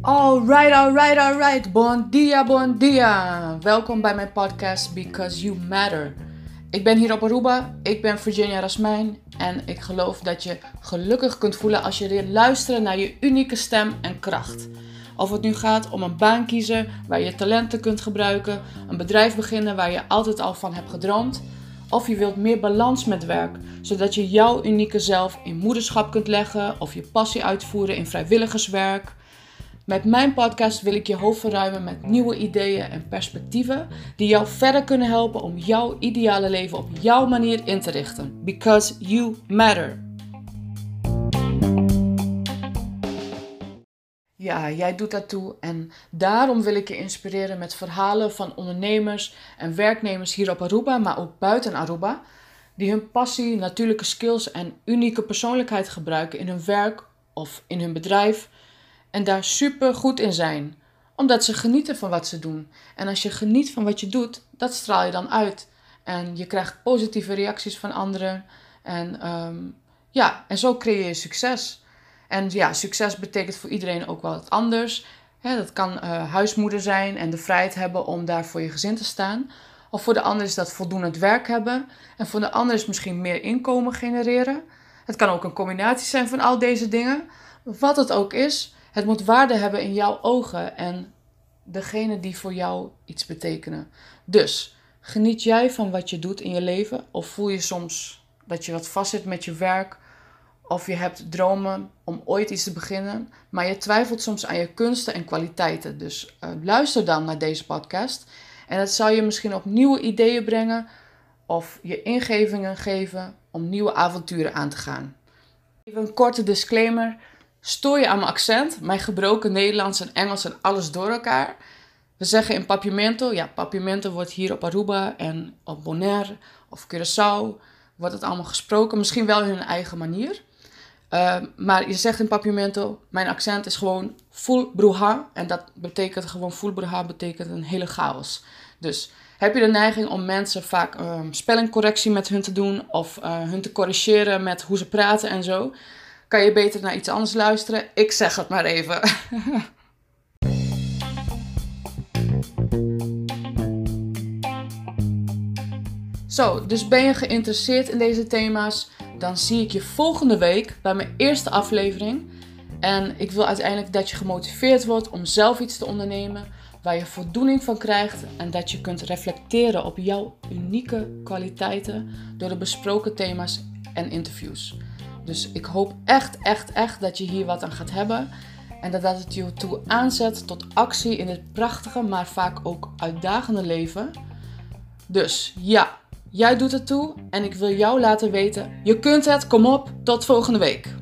Alright, alright, alright. Bon dia, bon dia. Welkom bij mijn podcast Because You Matter. Ik ben hier op Aruba, ik ben Virginia Rasmijn en ik geloof dat je gelukkig kunt voelen als je leert luisteren naar je unieke stem en kracht. Of het nu gaat om een baan kiezen waar je talenten kunt gebruiken, een bedrijf beginnen waar je altijd al van hebt gedroomd, of je wilt meer balans met werk, zodat je jouw unieke zelf in moederschap kunt leggen of je passie uitvoeren in vrijwilligerswerk. Met mijn podcast wil ik je hoofd verruimen met nieuwe ideeën en perspectieven die jou verder kunnen helpen om jouw ideale leven op jouw manier in te richten. Because you matter. Ja, jij doet dat toe en daarom wil ik je inspireren met verhalen van ondernemers en werknemers hier op Aruba, maar ook buiten Aruba, die hun passie, natuurlijke skills en unieke persoonlijkheid gebruiken in hun werk of in hun bedrijf en daar super goed in zijn, omdat ze genieten van wat ze doen. En als je geniet van wat je doet, dat straal je dan uit. En je krijgt positieve reacties van anderen. En ehm, ja, en zo creëer je succes. En ja, succes betekent voor iedereen ook wel wat anders. dat kan uh, huismoeder zijn en de vrijheid hebben om daar voor je gezin te staan. Of voor de ander is dat voldoende werk hebben. En voor de ander is misschien meer inkomen genereren. Het kan ook een combinatie zijn van al deze dingen. Wat het ook is, het moet waarde hebben in jouw ogen en degene die voor jou iets betekenen. Dus geniet jij van wat je doet in je leven? Of voel je soms dat je wat vastzit met je werk? Of je hebt dromen om ooit iets te beginnen, maar je twijfelt soms aan je kunsten en kwaliteiten. Dus uh, luister dan naar deze podcast. En het zal je misschien op nieuwe ideeën brengen of je ingevingen geven om nieuwe avonturen aan te gaan. Even een korte disclaimer. Stoor je aan mijn accent, mijn gebroken Nederlands en Engels en alles door elkaar? We zeggen in Papiamento, ja, Papiamento wordt hier op Aruba en op Bonaire of Curaçao wordt het allemaal gesproken. Misschien wel in hun eigen manier. Uh, maar je zegt in Papiamento, mijn accent is gewoon full bruja. En dat betekent gewoon, full bruja betekent een hele chaos. Dus heb je de neiging om mensen vaak um, spellingcorrectie met hun te doen of uh, hun te corrigeren met hoe ze praten en zo? kan je beter naar iets anders luisteren. Ik zeg het maar even. Zo, dus ben je geïnteresseerd in deze thema's? Dan zie ik je volgende week bij mijn eerste aflevering. En ik wil uiteindelijk dat je gemotiveerd wordt om zelf iets te ondernemen waar je voldoening van krijgt en dat je kunt reflecteren op jouw unieke kwaliteiten door de besproken thema's en interviews. Dus ik hoop echt, echt, echt dat je hier wat aan gaat hebben. En dat dat het je toe aanzet tot actie in het prachtige, maar vaak ook uitdagende leven. Dus ja, jij doet het toe en ik wil jou laten weten: je kunt het. Kom op, tot volgende week.